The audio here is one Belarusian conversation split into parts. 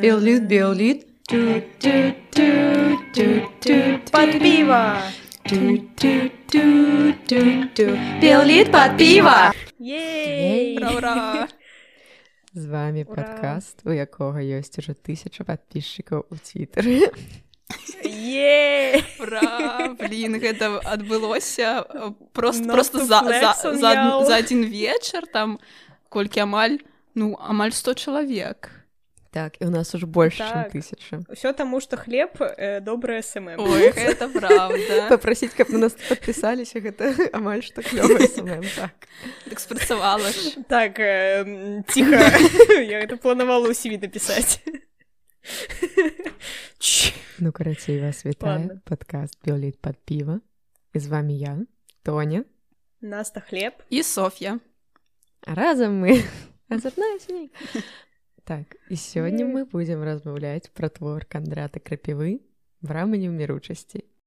Биолит, биолит. Под пиво! Биолит под пиво! Ура, ура! З вами Ура! падкаст, у якога ёсць ужо тысяча падпісчыкаў у твиттары. Єй! Ура! Блін, гэта адбылося э, просто, Not просто за, за, за, y'all. за один вечар там колькі амаль ну амаль 100 чалавек. Так, і у нас ужо больш чым Так. тысяча. Усё таму, што хлеб э, добрае СММ. Ой, гэта правда. Папрасіць, каб на нас падпісаліся, гэта амаль што клёвы самым так. Так спрацавала ж. Так, э, ціха. Я гэта планавала ў сіві напісаць. Ну, карацей, вас вітаю. Ладно. Падкаст Біоліт пад піва. І з вами я, Тоня. Наста хлеб. І Соф'я. А разам мы азарная сямейка. Так, і сёння Е. мы будзем размаўляць пра твор кандрата крапівы в рамані ўміручасці. Оу,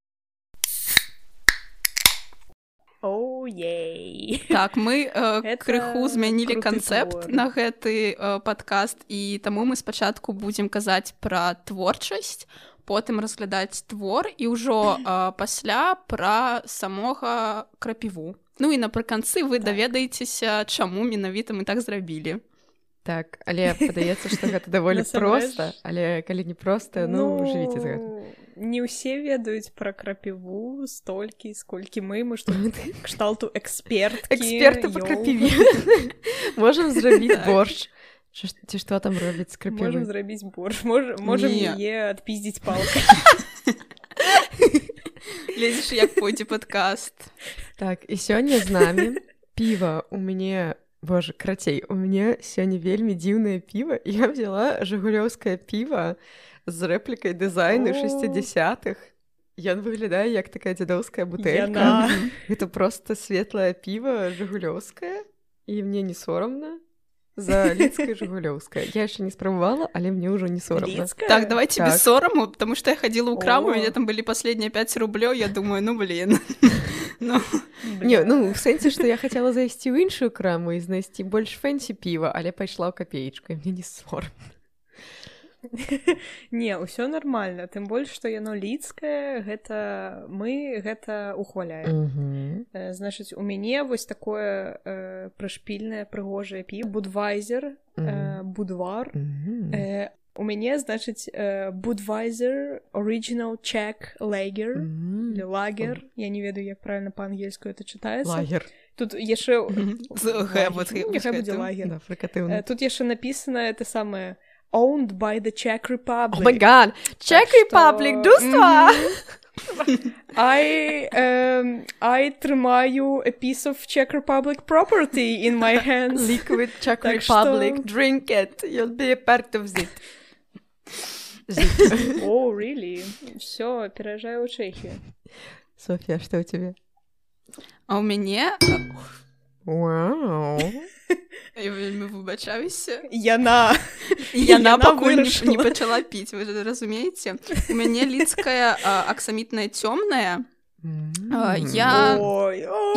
ей. Так, мы э, крыху змянілі канцэпт на гэты э, падкаст і таму мы спачатку будзем казаць пра творчасць, потым разглядаць твор і ўжо э, пасля пра самога крапіву. Ну і напрыканцы вы Так. даведаецеся, чаму менавіта мы так зрабілі. Так, але падаецца, што гэта даволі проста, але калі не проста, ну, жывіце з гэтым. Не ўсе ведаюць пра крапіву столькі, сколькі мы, мы што кшталту эксперткі. Эксперты па крапіве. Можам зрабіць Так. борщ. Ці што там робіць крапівы? зрабіць борщ. Мож, можем Не. яе адпіздзіць палкай. Лезеш, як пойдзе падкаст. Так, і сёння з намі піва у мяне Боже, крацей, у мяне сёння вельмі дзіўнае піва. Я взяла жыгулёўскае піва з рэплікай дызайну О. 60-х. Ён выглядае як такая дзядоўская бутэлька. Яна. Гэта проста светлае піва жыгулёўскае і мне не сорамна за лідскае жыгулёўскае. Я яшчэ не спрабавала, але мне ўжо не сорамна. Лідская? Так, давайте без Так. сораму, потому что я ходила в краму, О. у меня там были последние 5 рублей, я думаю, ну, блин. Ну, Не, ну в сэнсе, што я хацела зайсці ў іншую краму і знайсці больш фэнсі піва, але пайшла ў капеечку, мне не сорам. Не, ўсё нармальна, тым больш, што яно лідскае, гэта мы гэта ухваляем. Э, Значыць, у мяне вось такое э, прышпільнае прыгожае пі будвайзер э, будвар. Э, у мяне значыць э, будвайзер original check лагер. Или лагер я не ведаю як правильно па-ангельску это чытаецца. Лагер. тут яшчэ З Г, вот Ну, лагер. Да, Э, тут яшчэ написано это самое owned by the Czech Republic О май гад! Czech что- Republic, дуства! I, um, I трымаю a piece of Czech Republic property in my hands. Liquid Czech Так Republic, что- drink it, you'll be a part of it. Зит. О, oh, really? Все, переезжаю в Чехию. Софья, что у тебя? А у мяне Вау. я вельмі выбачаюся Яна. яна Яна пакуль не, пачала піць вы ж разумееце у мяне лідская аксамітная цёмная А, я-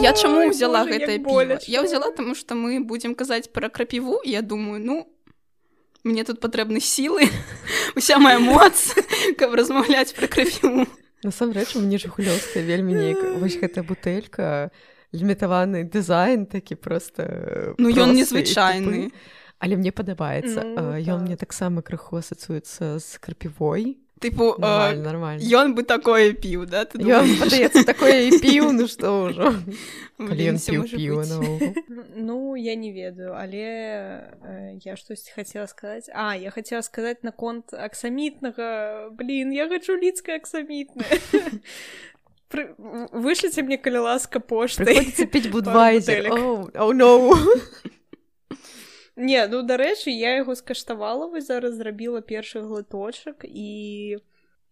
я чаму гэтае піва боляча. я ўзяла таму што мы будзем казаць пра крапіву і я думаю ну мне тут патрэбны сілы уся моя моц каб размаўляць пра крапіву Насамрэч, мне жыгулёўская вельмі неяк... Вось гэтая бутэлька, лімітаваны дызайн такі проста... ну ён незвычайны. Але мне падабаецца. Ну, Ён так. мне таксама крыху асацыюецца з крапівой. тыпу Нормально, нормально. ён бы такое піў да ты Ён думаеш? падаецца такое піў, ну што ўжо. Ну, я не ведаю, але э, я штось хацела сказаць. А, я хацела сказаць наконт аксамітнага. Блін, я хачу лідскае аксамітнае. Пры... Вышліце мне калі ласка. Прыходзіцца піць будвайзер. Оу, оу, ноу. Не, ну дарэчы, я яго скаштавала вось зараз зрабіла першы глыточак і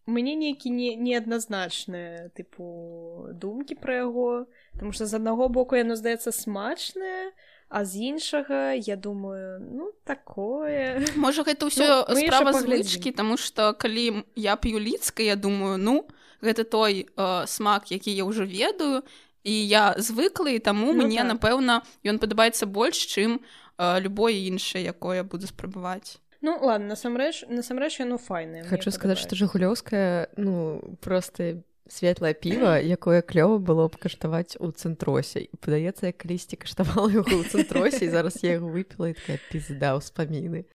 мне нейкі не, неадназначныя тыпу думкі пра яго, Таму што з аднаго боку яно здаецца смачнае, а з іншага я думаю ну такое Можа гэта ўсё Ну, справа звычкі таму што калі я п'ю лідска я думаю ну гэта той э, смак які я ўжо ведаю і я звыклы таму ну, мне так. напэўна ён падабаецца больш чым э, любое іншае якое буду спрабаваць Ну ладно насамрэч насамрэч яно файна хочу сказаць што жыгулёўская ну просто светлае піва якое клёва было б каштаваць у цэнтросе. І падаецца як калісьці каштавала яго ў цэнтросе зараз я яго выпіла і такая пізда ўспаміны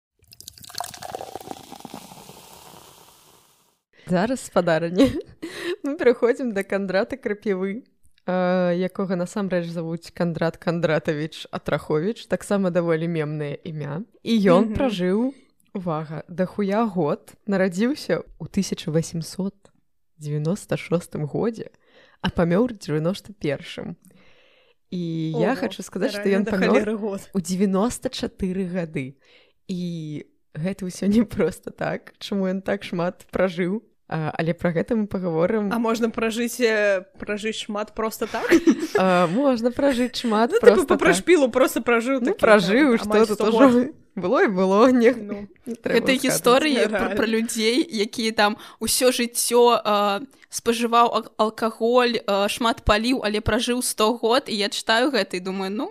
зараз спадарні мы пераходзім да кандрата крапівы якога насамрэч завуць кандрат кандратавіч атраховіч таксама даволі мемнае імя. І ён mm -hmm. пражыў увага дахуя год нарадзіўся ў 1896 годзе а памёр 91 і Ого, я хочу сказаць што ён год. у 94 гады. І гэта ўсё не просто так чаму ён так шмат пражыў А, але пра гэта мы паговорым. А можна пражыць пражыць шмат просто так? А, можна пражыць шмат ну, просто пра шпілу просто пражыў ну, пражыў что тоже было і было не, ну, гэта гісторыі пра, пра людзей якія там усё жыццё спажываў алкаголь а, шмат паліў але пражыў 100 год і я читаю гэта і думаю ну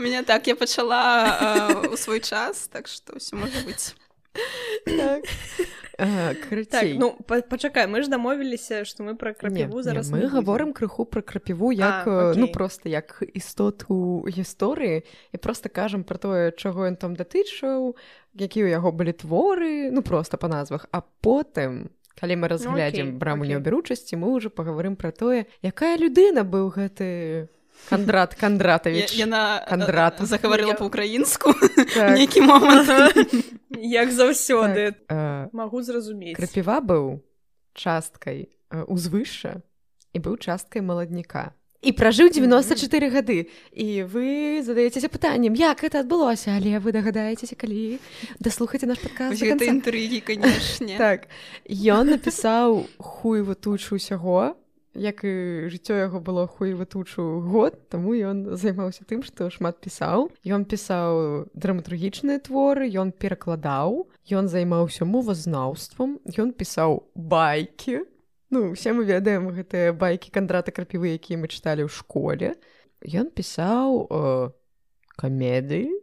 меня так я пачала у свой час так что все можа быть так. так, ну пачакай мы ж дамовіліся што мы пра крапіву зараз мы гаворым крыху пра крапіву як а, ну просто як істоту гісторыі і просто кажам пра тое чаго ён там датычыў які ў яго былі творы ну просто па назвах. А потым калі мы разглядзім ну, браму неаберучасці мы ўжо паговорым пра тое якая людына быў гэты Кандрат Кандратавіч яна кандрат загаварыла по-украінску так. нейкі момант як заўсёды так, магу зразумець. Крапіва быў часткай узвышша і быў часткай маладніка. І пражыў 94 гады. І вы задаецеся пытаннем як это адбылося? Але вы дагадаецеся калі даслухаце наш падказ інтрыгі канешне так. Ён напісаў хуйву тучу ўсяго як і жыццё яго было хуева тучу год таму ён займаўся тым што шмат пісаў. Ён пісаў драматургічныя творы ён перакладаў ён займаўся мовазнаўствам ён пісаў байкі. Ну усе мы ведаем гэтыя байкі кандрата крапівы якія мы чыталі ў школе. Ён пісаў э, камедыі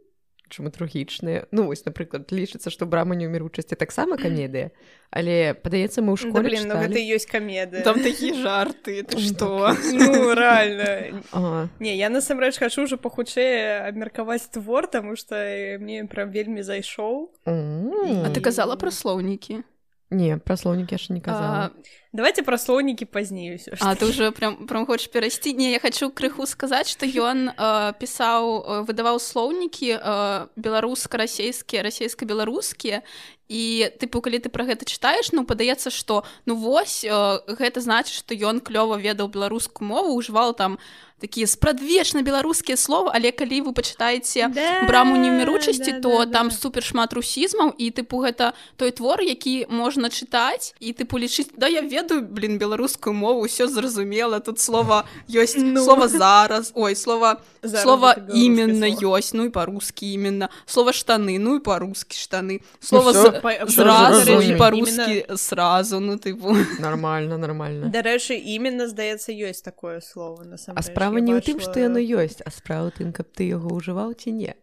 драматургічныя ну вось напрыклад лічыцца што брама не ўміручасці таксама камедыя але падаецца мы ў школе да, блин, ну, гэта ёсць камеды. Там такі жарты што? ну, реально не я насамрэч хачу ўжо пахутчэй абмеркаваць твор таму што мне прям вельмі зайшоў. А ты казала пра слоўнікі Не пра слоўнікі яшчэ не казала. Давайте пра слоўнікі пазней ўсё. А ты уже прям прям хочаш перайсці. Не я хочу крыху сказаць, што ён э, пісаў выдаваў слоўнікі э, беларуска-расейскія, расейска-беларускія і тыпу калі ты пра гэта чытаеш ну падаецца што ну вось э, гэта значыць што ён клёва ведаў беларускую мову ужывал там такія спрадвечна беларускія словы але калі вы пачытаеце да, браму неміручасці да, то да, там да. супер шмат русізмаў і тыпу гэта той твор які можна чытаць і тыпу лічыць да я ведаю блин беларускую мову ўсё зразумела тут слова ёсць ну. слова зараз ой слова зараз слова именно ёсць ну і па-рускі именно. Слова штаны ну і па-рускі штаны слова ну, сразу по-русски сразу ну ты нормально нормально. Дарэчы именно здаецца ёсць такое слово на а справа не ў тым что яно ёсць а справа тым каб ты яго ўжываў ці не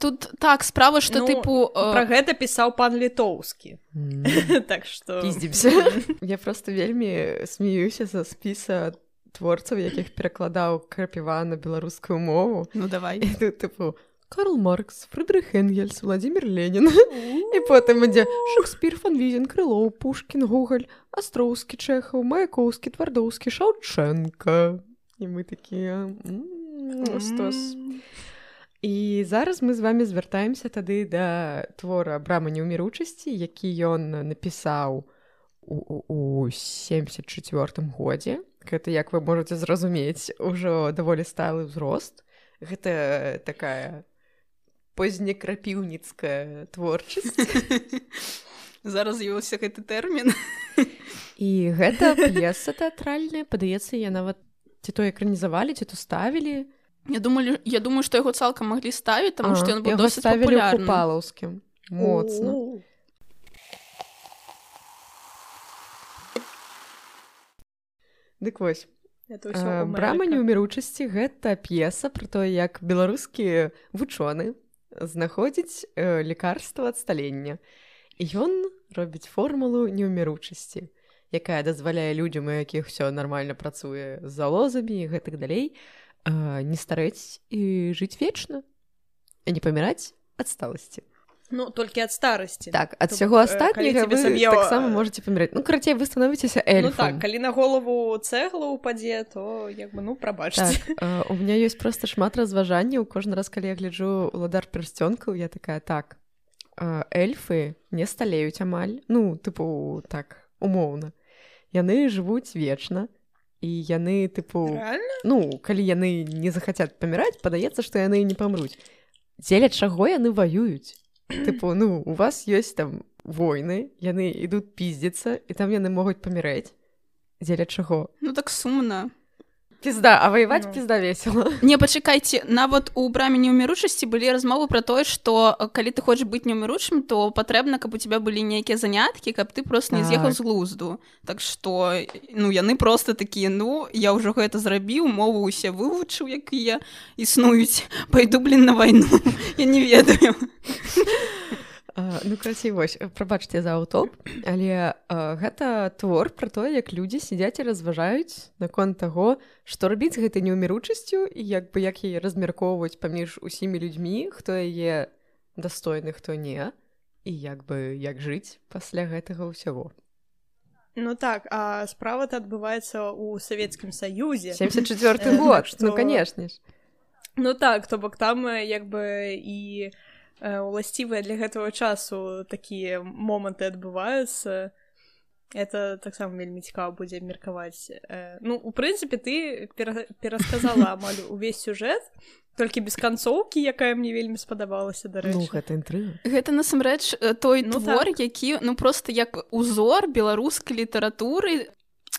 тут так справа что ну, тыпу про гэта пісаў пан літоўскі так что я просто вельмі смеюся за спіса творцаў якіх перакладаў крапіва на беларускую мову. Ну давай. Тыпу Карл Маркс, Фридрих Энгельс, Владимир Ленін. І потым ідзе Шекспір, Фанвізін, Крылоў, Пушкін, Гугаль, Астроўскі, Чэхаў, Маяковскі, Твардоўскі, Шаўчэнка. І мы такія стос. І зараз мы з вами звяртаемся тады да твора брама неўміручасці, які ён напісаў у, у 74 годзе. Гэта як вы можете зразумець, ужо даволі сталы ўзрост. Гэта такая познякрапіўніцкая творчасць зараз з'явіўся гэты тэрмін і гэта п'еса тэатральная падаецца я нават ці то экранізавалі ці то ставілі я думаю я думаю што яго цалкам маглі ставіць таму што ён ставілі палаўскім моцна дык вось. Брама неуміручасці гэта п'еса про то як беларускі вучоны знаходзіць э, лекарства ад сталення. Ён робіць формулу неўміручасці якая дазваляе людзям у якіх все нормально працуе з залозамі гэтых далей не старэць і жыць вечна і не паміраць ад сталасці. Ну толькі ад старасці. Так ад сяго астатняга вы сабе таксама можете паміраць. Ну карацей вы становіцеся эльфам. Ну, так калі на голову цэгла упадзе то як бы ну прабачце. Так, э, у меня ёсць просто шмат разважанняў. Кожны раз калі я гляджу уладар персцёнкаў я такая так эльфы не сталеюць амаль ну тыпу так умоўна яны жывуць вечна. І яны тыпу Реально? ну калі яны не захацяць паміраць падаецца што яны не памруць дзеля чаго яны ваююць? Тыпу ну у вас ёсць там войны яны ідуць піздзіцца і там яны могуць памірэць дзеля чаго? Ну так сумна пізда а ваяваць ну. пізда весела не пачакайце нават у браме неўміручасці былі размовы пра тое што калі ты хочаш быць неўміручым то патрэбна каб у тебя былі нейкія заняткі каб ты просто не з'ехаў з глузду. Так што ну яны просто такія ну я ўжо гэта зрабіў мову усе вывучыў якія існуюць пайду блин на вайну я не ведаю ну красі вось прабачце за аўтоп але а, гэта твор пра тое як людзі сядзяць і разважаюць наконт таго што рабіць гэта неўміручасцю і як бы як яе размяркоўваць паміж усімі людзьмі хто яе дастойны хто не і як бы як жыць пасля гэтага ўсяго. Ну так а справа-то адбываецца ў савецкім саюзе. 74 год што... ну канешне ж. Ну так то бок там як бы і уласцівыя для гэтага часу такія моманты адбываюцца это таксама вельмі цікава будзе меркаваць. Ну у прынцыпе ты перасказала амаль увесь сюжэт толькі без канцоўкі якая мне вельмі спадабалася да ну, гэта інтры гэта насамрэч той ну, твор так. які ну просто як узор беларускай літаратуры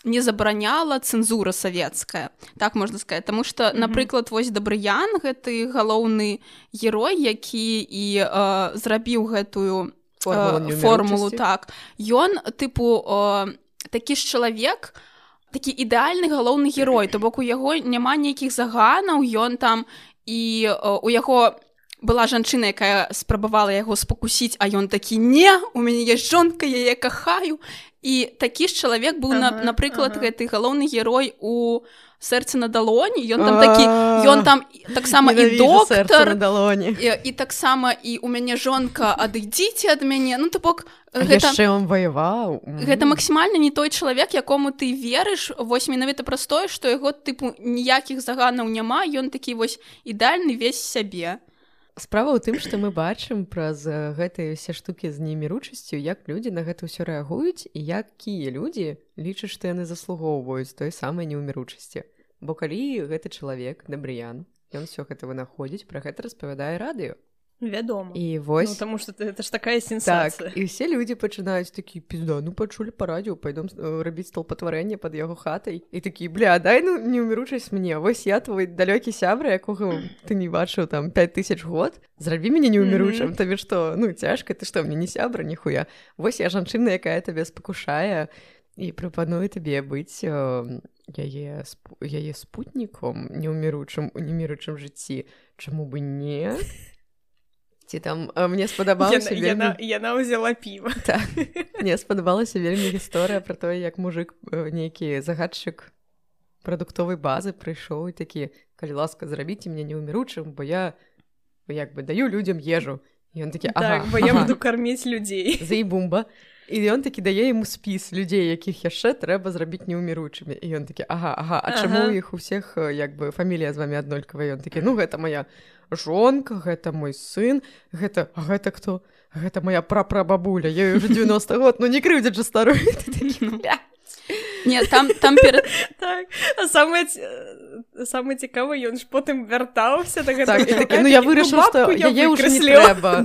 не забараняла цэнзура савецкая так можна сказать. Тому что mm -hmm. напрыклад вось дабрыян гэты галоўны герой які і э, зрабіў гэтую формулу, э, формулу так. Ён тыпу э, такі ж чалавек такі ідэальны галоўны герой. То бок у яго няма нейкіх заганаў ён там і э, у яго была жанчына якая спрабавала яго спакусіць а ён такі не у мяне есть жонка яе кахаю і такі ж чалавек быў ага, на напрыклад ага. гэты галоўны герой у сэрцы на далоні ён там такі ён там таксама і доктар далоні і, таксама і у мяне жонка адыдзіце ад мяне ну то бок гэта он ваяваў. Гэта максімальна не той чалавек якому ты верыш. Вось менавіта простое што яго тыпу ніякіх заганаў няма ён такі вось ідальны весь сябе справа ў тым што мы бачым праз гэтыя усе штукі з неміручасцю як людзі на гэта ўсё рэагуюць і якія людзі лічаць што яны заслугоўваюць той самай неўміручасці. Бо калі гэты чалавек дабрыян ён все гэта вынаходзіць пра гэта распавядае радыё вядома. І вось ну, потому что это ж такая сенсацыя так, і все людзі пачынаюць такі пізда ну пачулі па радіо пайдом э, рабіць столпатварэнне под яго хатай і такі бля дай ну не ўміручасць мне вось я твой далёкі сябра якога ты не бачыў там 5000 год зрабі мяне не ўміручым mm -hmm. табе што ну цяжка ты што мне не сябра ніхуя вось я жанчына якая табе спакушае і прапаную табе быць э, яе яе спутніком неўміручым у неміручым жыцці чаму бы не ці там мне спадабалася яна, вельмі... яна, яна ўзяла піва так. мне спадабалася вельмі гісторыя пра тое як мужик нейкі загадчык прадуктовай базы прыйшоў і такі калі ласка зрабіце мне неўміручым бо я як бы даю людзям ежу ён такі ага, так, ага. я буду карміць людзей за і бумба і ён такі дае яму спіс людзей якіх яшчэ трэба зрабіць неўміручымі і ён такі ага ага а чаму ага. іх усіх як бы фамілія з вами аднолькавая ён такі ну гэта моя жонка гэта мой сын гэта гэта кто гэта моя прапрабабуля я уже 90 год ну не крыўдзяць жа старую не там там перед... так. самое самое цікава ён ж потым вяртаўся так, так, ну я вырашыў што яе ўжо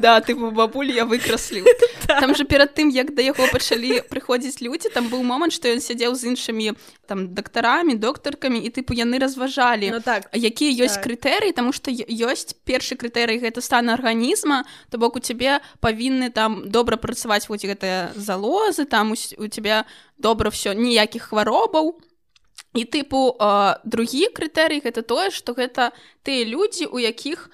да ты бабуль я выкрасліў так. там же перад тым як да яго пачалі прыходзіць людзі там быў момант што ён сядзеў з іншымі там дактарамі доктаркамі і тыпу яны разважалі ну, так якія ёсць так. крытэрыі таму што ёсць першы крытэрый гэта стан арганізма то бок у цябе павінны там добра працаваць вось гэтыя залозы там у, у тебя добра все ніякіх хваробаў і тыпу э, другі крытэрый гэта тое што гэта тыя людзі у якіх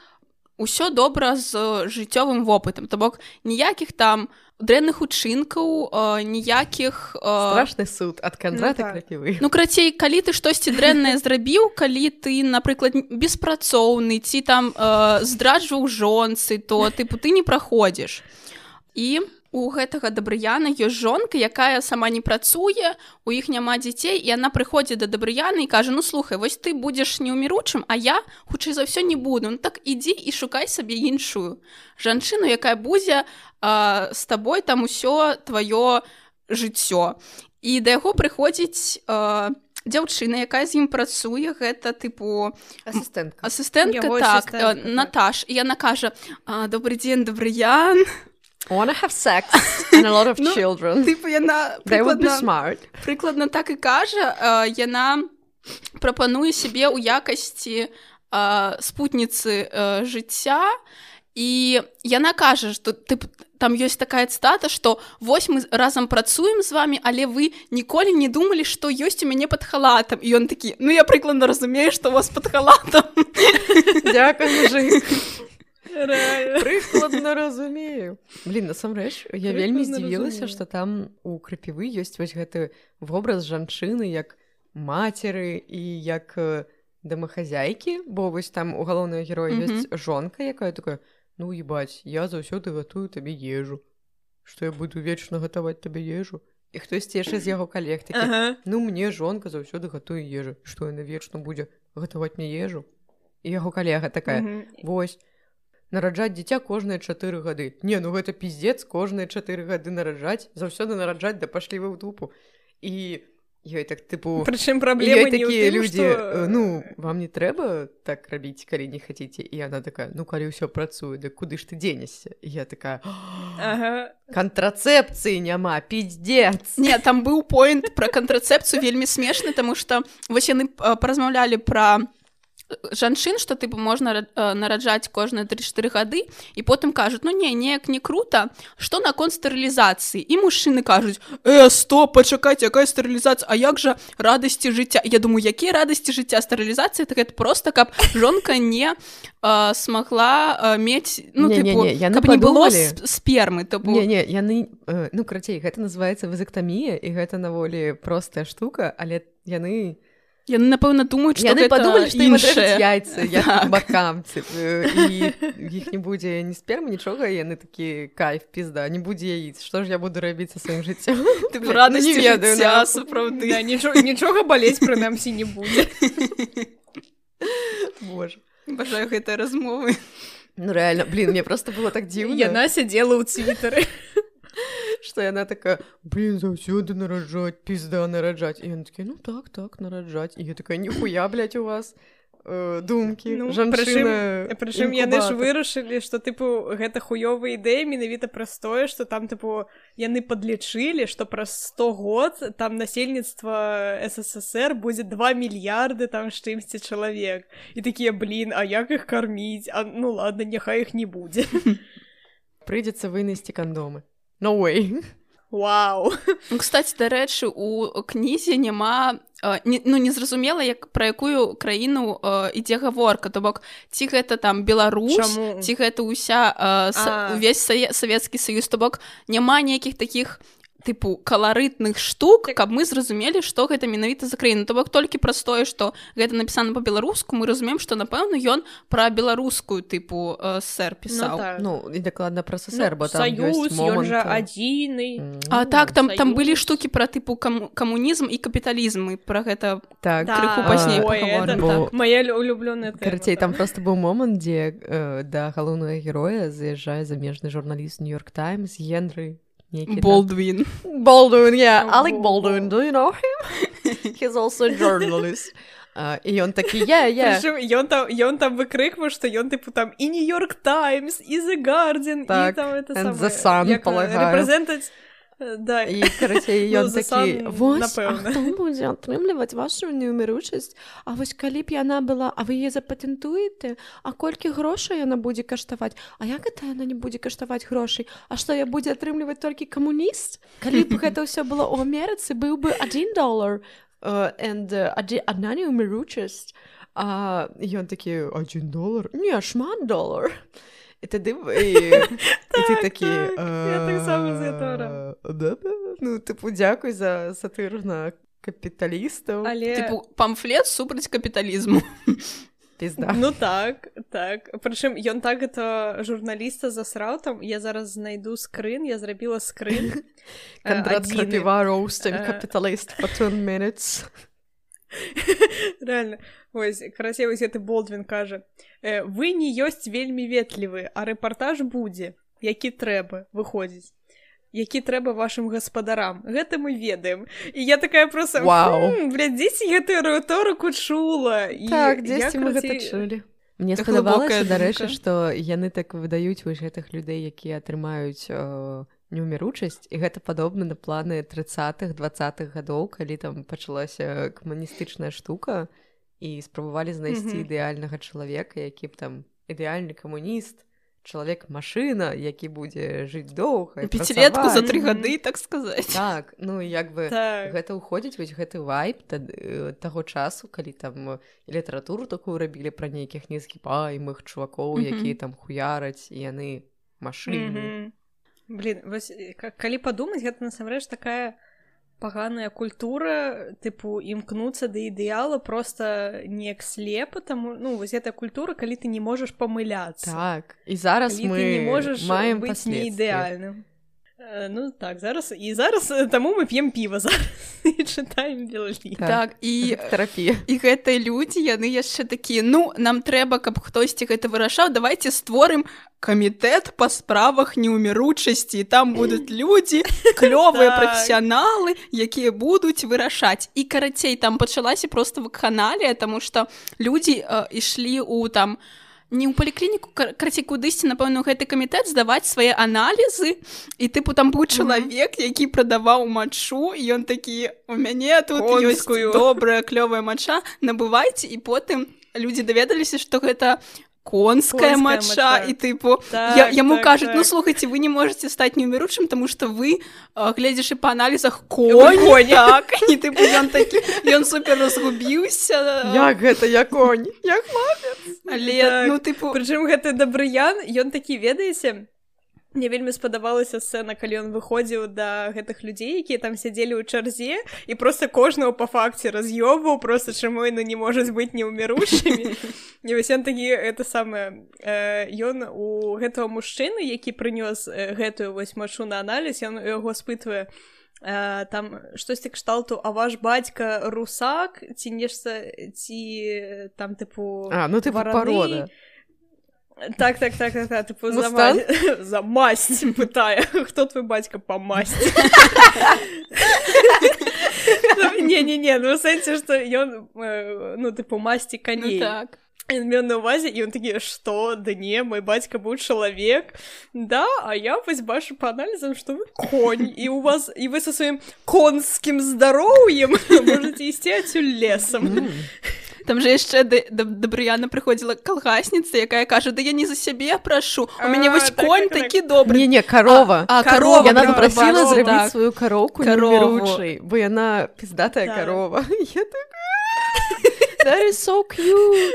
ўсё добра з жыццёвым вопытам. То бок ніякіх там дрэнных учынкаў ніякіх страшны суд ад кандрата ну, ну крацей калі ты штосьці дрэннае зрабіў калі ты напрыклад беспрацоўны ці там здраджваў жонцы то тыпу ты не праходзіш. І у гэтага дабрыяна ёсць жонка якая сама не працуе у іх няма дзяцей і она прыходзіць да дабрыяны і кажа ну слухай вось ты будзеш неўміручым а я хутчэй за ўсё не буду ну, так ідзі і шукай сабе іншую жанчыну якая будзе а, з табой там усё тваё жыццё. І да яго прыходзіць а, дзяўчына якая з ім працуе гэта тыпу асістэнтка. асістэнтка так, так. Наташ яна кажа добрый дзень дабрыян wanna have sex and a lot of ну, children. типу яна прыкладна, прыкладна так і кажа uh, яна прапануе сябе ў якасці uh, спутніцы uh, жыцця і яна кажа што ты там ёсць такая цытата што вось мы разам працуем з вами але вы ніколі не думалі што ёсць у мяне под халатам і ён такі ну я прыкладна разумею што вас под халатам Дякую прыкладна разумею. Блин насамрэч я вельмі здзівілася что там у крапівы ёсць вось гэты вобраз жанчыны як мацеры і як дамахазяйкі бо вось там у галоўнага героя ёсць жонка якая такая ну ебаць я заўсёды гатую табе ежу что я буду вечна гатаваць табе ежу і хтосьці яшчэ з яго калег ага. ну мне жонка заўсёды гатуе ежу што яна вечна будзе гатаваць мне ежу і яго калега такая вось нараджаць дзіця кожныя чатыры гады. Не ну гэта пиздец кожныя чатыры гады нараджаць заўсёды нараджаць да пашлівы ў дупу і ёй так тыпу прычым праблемы такія людзі што... ну вам не трэба так рабіць калі не хаце і яна такая ну калі ўсё працуе да куды ж ты дзенешся? Я такая ага. кантрацэпцыі няма пиздец! Не там быў поинт про кантрацэпцыю вельмі смешны тому что вось яны паразмаўлялі пра про жанчын что тыпу можна э, нараджаць кожныя 34 гады і потым кажуць ну не неяк не круто что наконт стэрылізацыі і мужчыны кажуць э, стоп пачакаць якая стэрылізацыя А як жа радасці жыцця Я думаю якія радасці жыцця стэрылізацыі так это просто каб жонка не э, смогла э, мець ну не, тыпу, не, не, яны не было спермы то не, не яны э, ну крацей гэта называется вазэктамія і гэта наволі простая штука але яны не яны напэўна думаюць что яны падумалі што яйцы так. бакам іх не будзе ні сперма нічога яны такі кайф пізда не будзе яіць што ж я буду рабіць са сваім жыццём ты рада не ведаю сапраўды нічога балець прынамсі не будзе Боже. Бажаю гэтай размовы. Ну реально блин мне просто было так дзіўна яна сядзела ў цвітары что яна такая блин заўсёды нараджаць пізда нараджаць і такі ну так так нараджаць і я такая нихуя блядь, у вас э, думкі ну, прычым яны ж вырашылі што тыпу гэта хуёвая ідэя менавіта праз тое што там тыпу яны падлічылі што праз 100 год там насельніцтва ссср будзе 2 мільярды там штымсьці чалавек і такія блин а як іх карміць а ну ладно няхай іх не будзе прыйдзецца вынесці кандомы no way. Вау. Ну, кстати дарэчы у кнізе няма не, ну незразумела як пра якую краіну ідзе гаворка то бок ці гэта там Беларусь Чаму? ці гэта ўся увесь савецкі саюз то бок няма нейкіх таких тыпу каларытных штук каб мы зразумелі што гэта менавіта за краіну. То бок толькі праз тое што гэта напісана по-беларуску мы разумеем што напэўна ён пра беларускую тыпу сэр пісаў. Ну, так. ну і дакладна пра сэр ну, бо адзіны. А так там Саюз. там былі штукі пра тыпу кам камунізм і капіталізм і пра гэта так. Пазней так. моя улюблёная карцей там просто быў момант дзе э, да галоўнага героя заязджае замежны журналіст нью-йорк таймс генры Болдвин. Болдвин, yeah. Oh, Alec Baldwin, do you know him? He's also a journalist. Uh, і ён такі я я ён там ён там выкрыкваў што ён тыпу там і нью-йорк таймс і за гардзін так, за сам прэзентаць да. І карацей ён ну, такі будзе атрымліваць вашу неуміручасць А вось калі б яна была а вы е запатентуеце А колькі грошай яна будзе каштаваць А як гэта яна не будзе каштаваць грошай А што я будзе атрымліваць толькі камуніст калі б гэта ўсё было ў Амерыцы быў бы один долар and адна неуміручасць а ён такі один долар не шмат долар і тады ты такі ну тыпу дзякуй за сатыр на капіталістаў але памфлет супраць капіталізму Пізда. Ну так так. Прычым ён так это журналіста засраў там. Я зараз знайду скрын я зрабіла скрын кандрапіва роустым капіталіст minutes реально ось карасе вось гэты болдвин кажа вы не ёсць вельмі ветлівы а рэпартаж будзе. Які трэба выходзіць. Які трэба вашим гаспадарам. Гэта мы ведаем і я такая просто глядзіце гэтую рыторыку чула? Так, чулі? Мне спадабалася дарэчы што яны так выдаюць вось гэтых людзей якія атрымаюць э, неуміручасць і гэта падобна на планы тридцатых двадцатых гадоў калі там пачалася камуністычная штука і спрабавалі знайсці ідэальнага чалавека які б там ідэальны камуніст чалавек машына які будзе жыць доўга пяцілетку за тры гады так сказаць. Так ну як бы так. гэта ўходзіць вось гэты вайп э, таго часу калі там літаратуру такую рабілі пра нейкіх нескіпаемых чувакоў якія там хуяраць і яны машыны блин вось калі падумаць гэта насамрэч такая паганая культура тыпу імкнуцца да ідэала просто неяк слепа таму ну вось эта культура калі ты не можаш памыляцца так і зараз мы не можаш маем быць не ідэальным Э, ну так зараз і зараз э, таму мы п'ем піва чытаем так, так і тэрапія і гэтыя людзі яны яшчэ такія ну нам трэба каб хтосьці гэта вырашаў давайте створым камітэт па справах неуміручасці там будуць людзі клёвыя так. прафесіяналы якія будуць вырашаць і карацей там пачалася просто вакханалія таму што людзі э, ішлі у там у не ў паліклініку карці кудысьці напэўна гэты камітэт здаваць свае аналізы і тыпу там быў чалавек які прадаваў мачу ён такі у мяне тут ёсцкую добрая клёвая мача набывайце і потым людзі даведаліся што гэта конская мача і тыпу так, я, яму так, кажуць ну, так. ну слухайце вы не можете стаць неуміручым тому что вы гледзяш і па аналізах конь так, і ты ён такі ён супер разгубіўся як гэта я конь? Як але так. ну тыпу прычым гэты дабрыян ён такі ведаеце Мне вельмі спадабалася сцэна калі ён выходзіў да гэтых людзей якія там сядзелі ў чарзе і просто кожнага па факце раз'ёбваў просто чаму яны не можуць быць неўмірушымі не вось такі это самае ён у гэтага мужчыны які прынёс гэтую вось машу на аналіз ён яго спытвае там штосьці кшталту а ваш бацька русак ці нешта ці там тыпу а ну ты парода Так, так, так, так, так, типу, за, ма... за масть питає, хто твій батько по масті? Ні, ні, ні, ну в сенсі, що ён, ну, типу, масті коней. Ну, так. Меў на увазе ён такі што да не мой бацька быў чалавек да а я вось бачу па аналізам што вы конь і у вас і вы са сваім конскім здароўем можете ісці адсюль лесам там же яшчэ дабрыяна прыходзіла калгасніца якая кажа да я не за сябе прашу у мяне вось так, конь так, такі добры не не карова а карова яна запрасіла зрабіць сваю кароўку каровучай бо яна піздатая карова so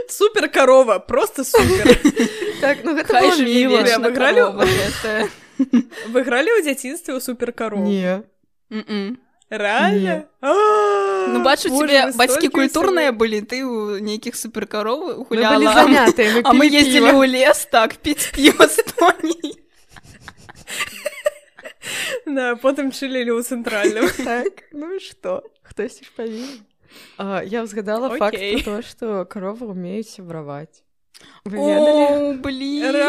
супер карова просто супер. Так ну выгралі выгралі ў дзяцінстве ў супер карову не. Реально? Ну бачу тебе бацькі культурныя былі ты у нейкіх суперкаровы гуляла а мы ездзілі ў лес так піць піва на потым чылілі ў цэнтральным так ну что? Хтось павінен я ўзгадала факт то что карова умеюць сябраваць блин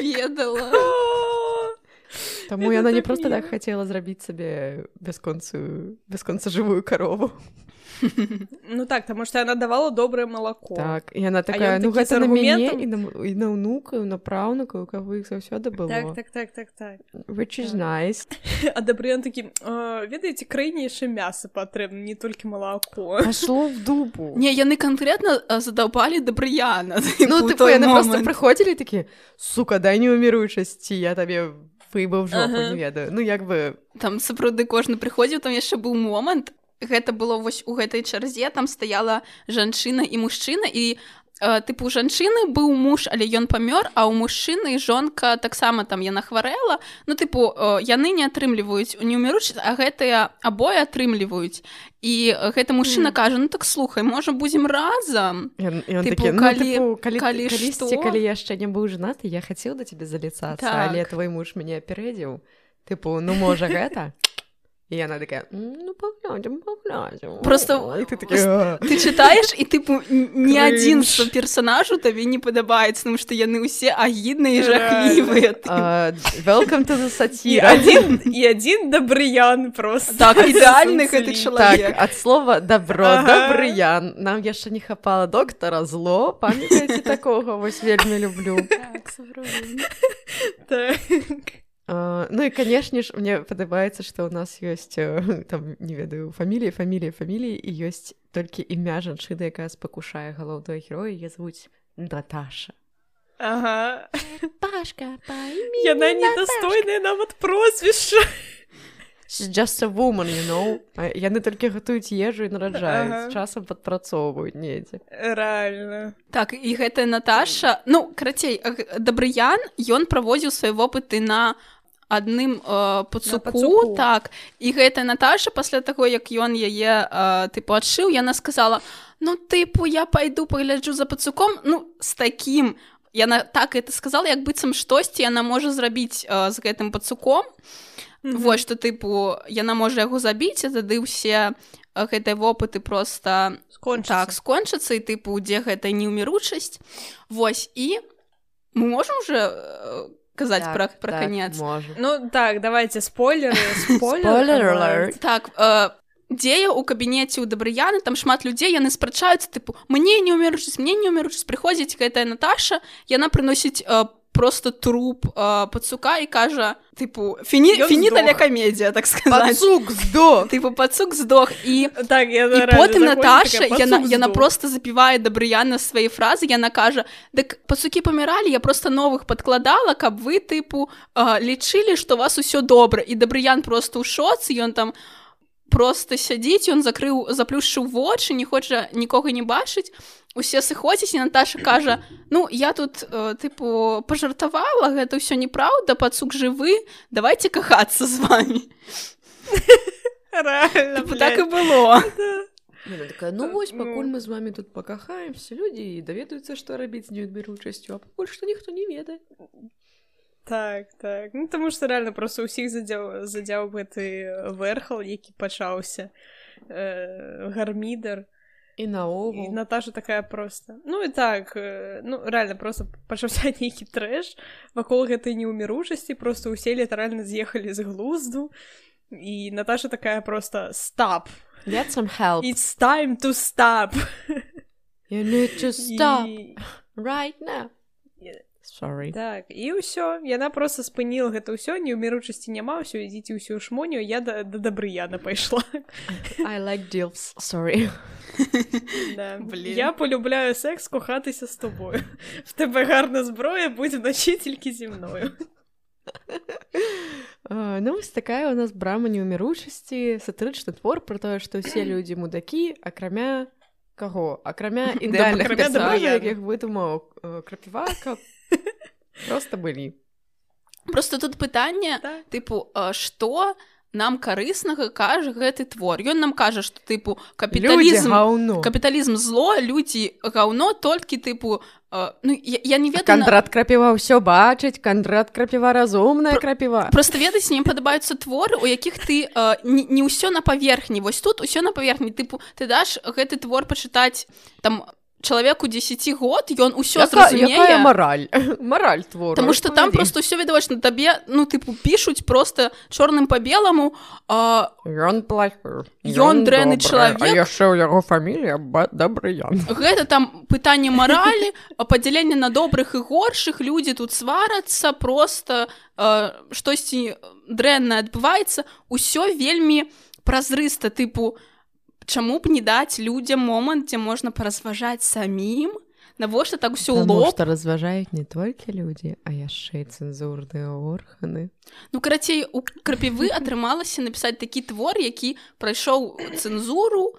ведала. Таму яна не проста так хацела зрабіць сабе бясконцую бясконца жывую карову. Ну так таму што яна давала добрае малако так яна такая ну гэта на мяне і на, і на ўнука на праўнука у каго іх заўсёды было так так так так так. Which is nice. А дабры ён такі ведаеце крайнейшае мяса патрэбна не толькі малако шло в дубу не яны канкрэтна задаўпалі дабрыяна ну ты яны просто прыходзілі такі сука дай неуміручасці я табе выбыў жопу ага. не ведаю ну як бы там сапраўды кожны прыходзіў там яшчэ быў момант гэта было вось у гэтай чарзе там стаяла жанчына і мужчына і Э, тыпу жанчыны быў муж але ён памёр а ў мужчыны жонка таксама там яна хварэла. Ну тыпу э, яны не атрымліваюць у неумеруч а гэтыя абое атрымліваюць. І гэта мужчына mm. кажа ну так слухай можа будзем разам? Калі, яшчэ не быў жанаты я хацеў да тебе заліцацца так. але твой муж мяне апярэдзіў тыпу ну можа гэта і яна такая ну паглядзім паглядзім просто ты, такі, ты чытаеш і тыпу ні адзін з персонажу табе не падабаецца тому што яны ўсе агідныя жахлівыя welcome to саці адзін і адзін дабрыян просто. Так ідэальны гэты чалавек ад слова добро дабрыян нам яшчэ не хапала доктара зло. Памятаеце такога вось вельмі люблю. Так ну і канешне ж мне падабаецца што ў нас ёсць там не ведаю фаміліі фамілія фаміліі і ёсць толькі імя жанчыны якая спакушае галоўнага героя. Я звуць Наташа. Ага. пашка яна недастойная нават прозвішча just a woman you know. Яны толькі гатуюць ежу і нараджаюць ага. часам падпрацоўваюць недзе. Рэальна. Так і гэтая Наташа. Ну крацей дабрыян ён праводзіў свае вопыты на адным э, пацуку так. І гэта Наташа пасля таго як ён яе э, тыпу адшыў яна сказала ну тыпу я пайду пагляджу за пацуком ну з такім. Яна так это сказала як быццам штосьці яна можа зрабіць э, з гэтым пацуком. Mm -hmm. вось што тыпу яна можа яго забіць тады ўсе гэтыя вопыты просто сконча так скончацца і тыпу дзе гэта неўміручасць Вось і мы можем уже сказать так, про, про так, конец. Можем. Ну так, давайте спойлеры. Спойлер Так, э, дзея у кабінеце ў дабрыяны там шмат людзей яны спрачаюцца тыпу мне не умеручыць мне не умеручыць прыходзіць гэтая Наташа яна прыносіць э, просто труп э, пацука і кажа тыпу фіні фініталя камедія так сказать. Здох тыпу пацук здох і так я і потым Наташа яна яна просто запівае дабрыяна свае фразы яна кажа дык пацукі паміралі я просто новых падкладала каб вы тыпу э, лічылі што вас усё добра і дабрыян просто ў шоцы ён там просто сядзіць ён закрыў заплюшчыў вочы не хоча нікога не бачыць. Усе сыходзяць і Наташа кажа ну я тут э, тыпу пажартавала гэта ўсё неправда пацук жывы давайте кахацца з вами так і было. Такая ну вось пакуль мы з вами тут пакахаемся людзі і даведаюцца што рабіць неадміручасцю а пакуль што ніхто не ведае так так. Ну таму што реально просто ўсіх задзяў задзяў гэты вэрхал які пачаўся э, гармідар і наогул Наташа такая просто. Ну і так э, ну реально просто пачаўся нейкі трэш. Вакол гэтай неўміручасці просто усе літаральна з'ехалі з глузду. І Наташа такая просто стап it's time to stop! You need to stop і... right now Sorry. так і ўсё яна просто спыніла гэта ўсё не ўміручасці няма ўсё ідзіце ўсю шмоню я да, да дабрыяна пайшла. I like deals. Sorry. Да. я полюбляю секс кохатися з тобою. В тебе гарна зброя будь ночі тільки зі мною. Ну вось такая у нас брама неўміручасці сатырычны твор про тое што ўсе людзі мудакі акрамя каго? Акрамя ідэальных якіх выдумаў крапіва каб просто былі. Просто тут пытанне так. тыпу што нам карыснага кажа гэты твор? Ён нам кажа што тыпу капіталізм капіталізм зло людзі гаўно толькі тыпу Uh, ну, я, я не ведаю кандрат на... крапіва ўсё бачыць кандрат крапіва разумная Про... крапіва. просто ведаць не падабаюцца творы у якіх ты uh, не, не ўсё на паверхні. Вось тут усё на паверхні. Тыпу ты даш гэты твор пачытаць там чалавеку 10 год ён усё зразумее мараль мараль твор Таму что там просто ўсё відавач на табе ну тыпу пішуць просто чорным по беламу ён ён дрэнны чалавек яшчэ ў яго фамілія добры ён гэта там пытанне маралі падзяленне на добрых і горшых людзі тут сварацца просто штосьці дрэнна адбываецца ўсё вельмі празрыста тыпу у чаму б не даць людзям момант дзе можна паразважаць самім навошта так усё лоб што разважаюць не толькі людзі а яшчэ цэнзурныя органы. Ну карацей у крапівы атрымалася напісаць такі твор які прайшоў цэнзуру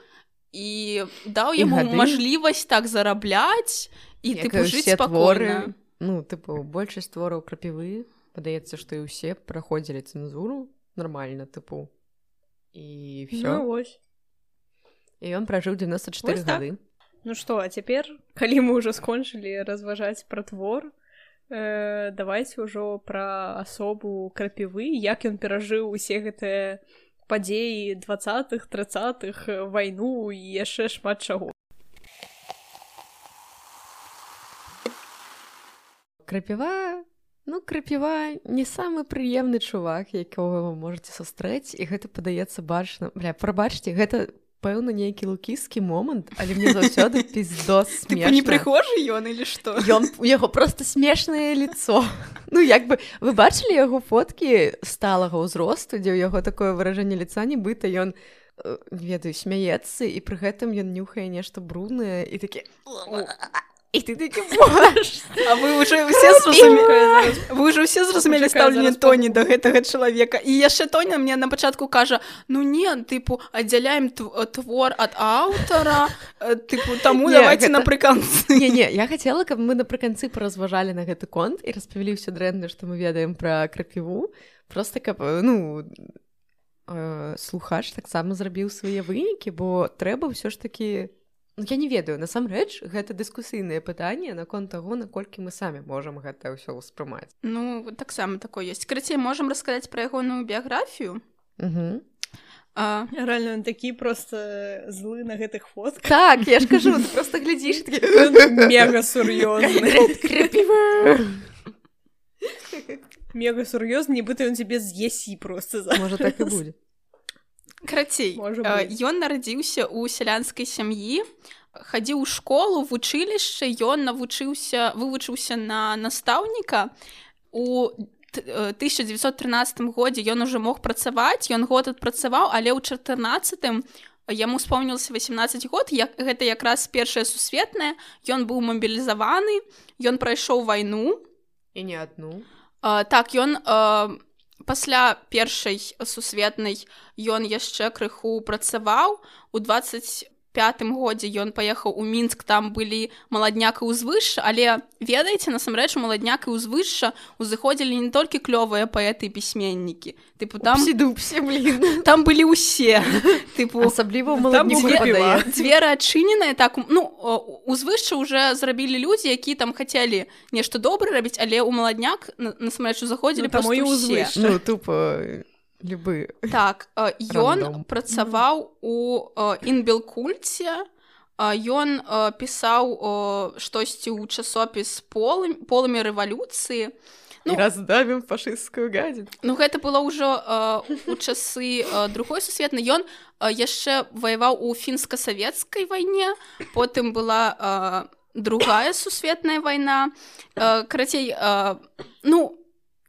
і даў яму мажлівасць так зарабляць і ты творы ну тыпу большасць твораў крапівы падаецца што і ўсе праходзілі цэнзуру нормально тыпу і все ну, і ён пражыў 94 гады так. Ну што а цяпер калі мы ўжо скончылі разважаць пра твор э, давайте ўжо пра асобу крапівы як ён перажыў усе гэтыя падзеі двадцатых тридцатых вайну і яшчэ шмат чаго крапіва Ну крапіва не самы прыемны чувак, якога вы можете сустрэць і гэта падаецца бачна бля прабачце гэта пэўна нейкі лукіскі момант, але мне заўсёды піздос не прыхожы ён или што? Ён у яго просто смешнае лицо. Ну як бы вы бачылі яго фоткі сталага ўзросту, дзе ў яго такое выражэнне лица нібыта ён э, ведаю смяецца і пры гэтым ён нюхае нешта бруднае і такі і ты такі А вы уже все зразумелі вы уже все зразумелі стаўленне тоні да гэтага чалавека. І яшчэ тоня мне на пачатку кажа ну не тыпу аддзяляем твор ад аўтара тыпу таму давайте гэта... напрыканцы не, не я хацела каб мы напрыканцы паразважалі на гэты конт і распавялі ўсё дрэнна што мы ведаем пра крапіву. Просто каб ну слухач таксама зрабіў свае вынікі бо трэба ўсё ж такі я не ведаю. Насамрэч гэта дыскусійнае пытанне наконт таго наколькі мы самі можам гэта ўсё ўспрымаць. Ну таксама такое ёсць. Крыцей можам расказаць пра ягоную біяграфію? А... реально такі просто злы на гэтых фот так я ж кажу просто глядзіш мега сур'ёзны. Мега сур'ёзны нібыта ён цябе з'есі просто можа так і будзе Крацей ён нарадзіўся ў сялянскай сям'і хадзіў у школу вучылішча ён навучыўся вывучыўся на настаўніка. У 1913 годзе ён уже мог працаваць ён год адпрацаваў але ў 14 яму спомнілася 18 год як гэта якраз першая сусветная ён быў мабілізаваны ён прайшоў вайну. І не адну. А, так ён у пасля першай сусветнай ён яшчэ крыху працаваў у 20 пятым годзе ён паехаў у мінск там былі маладняк і ўзвышша але ведаеце насамрэч маладняк і ўзвышша узыходзілі не толькі клёвыя паэты пісьменнікі. Тыпу там дупсе там былі ўсе. Тыпу асабліва дзверы адчыненыя так ну узвышша уже зрабілі людзі які там хацелі нешта добра рабіць але ў маладняк насамрэч заходзілі ну, па мою ну, тупо любы так ён працаваў у інбелкульце ён пісаў штосьці ў часопіс полым полымі рэвалюцыі ну, раздавім фашысцкую гадзін Ну гэта было ўжо у часы другой сусветнай ён яшчэ ваяваў у фінска-савецкай вайне потым была другая сусветная вайна карацей ну у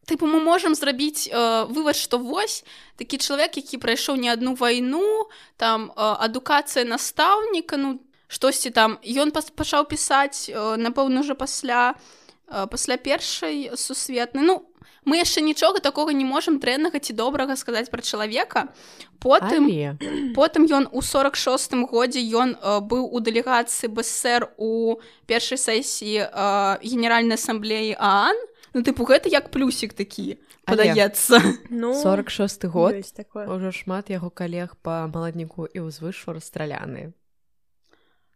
тыпу мы можемм зрабіць э, вывод што вось такі чалавек які прайшоў не адну вайну там э, адукацыя настаўніка ну штосьці там. Ён пачаў пісаць э, напэўна уже пасля э, пасля першай сусветнай ну мы яшчэ нічога такога не можемм дрэннага ці добрага сказаць пра чалавека потым потым ён у 46 годзе ён э, быў у дэлегацыі бСр у першай сесіі э, генеральнай асамблеі аан ну тыпу гэта як плюсік такі падаецца. Ну 46 год. ўжо шмат яго калег па маладніку і ўзвышу расстраляны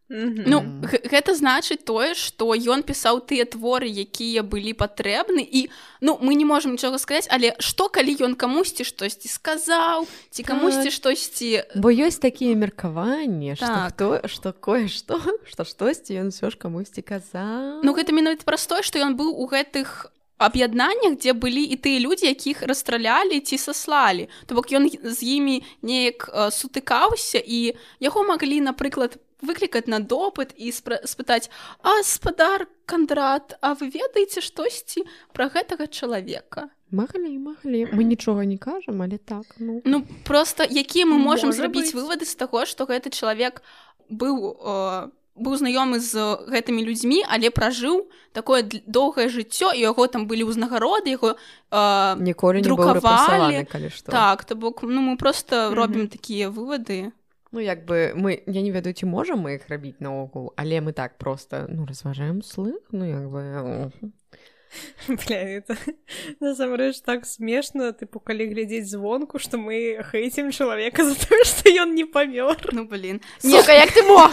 Ну гэта значыць тое што ён пісаў тыя творы якія былі патрэбны і ну мы не можемм нічога сказаць але што калі ён камусьці штосьці сказаў ці камусьці штосьці бо ёсць такія меркаванні так. то што кое што што штосьці ён все ж камусьці казаў. Ну гэта менавіта простое што ён быў у гэтых аб'яднаннях дзе былі і тыя людзі якіх расстралялі ці саслалі то бок ён з імі неяк сутыкаўся і яго маглі напрыклад выклікаць на допыт і спытаць а спадар кандрат А вы ведаеце штосьці пра гэтага чалавека маглі маглі мы нічога не кажам але так ну. Ну просто якія мы можемм зрабіць вывады з таго што гэты чалавек быў быў знаёмы з гэтымі людзьмі але пражыў такое доўгае жыццё і яго там былі ўзнагароды яго э, ніколі друкавалі. так то бок ну мы просто робім такія вывады. Ну як бы мы я не ведаю ці можам мы іх рабіць наогул але мы так просто ну разважаем слых ну як бы насамрэч так смешна тыпу калі глядзець звонку што мы хэйцем чалавека за тое што ён не памёр ну блин. Сука, як ты мог?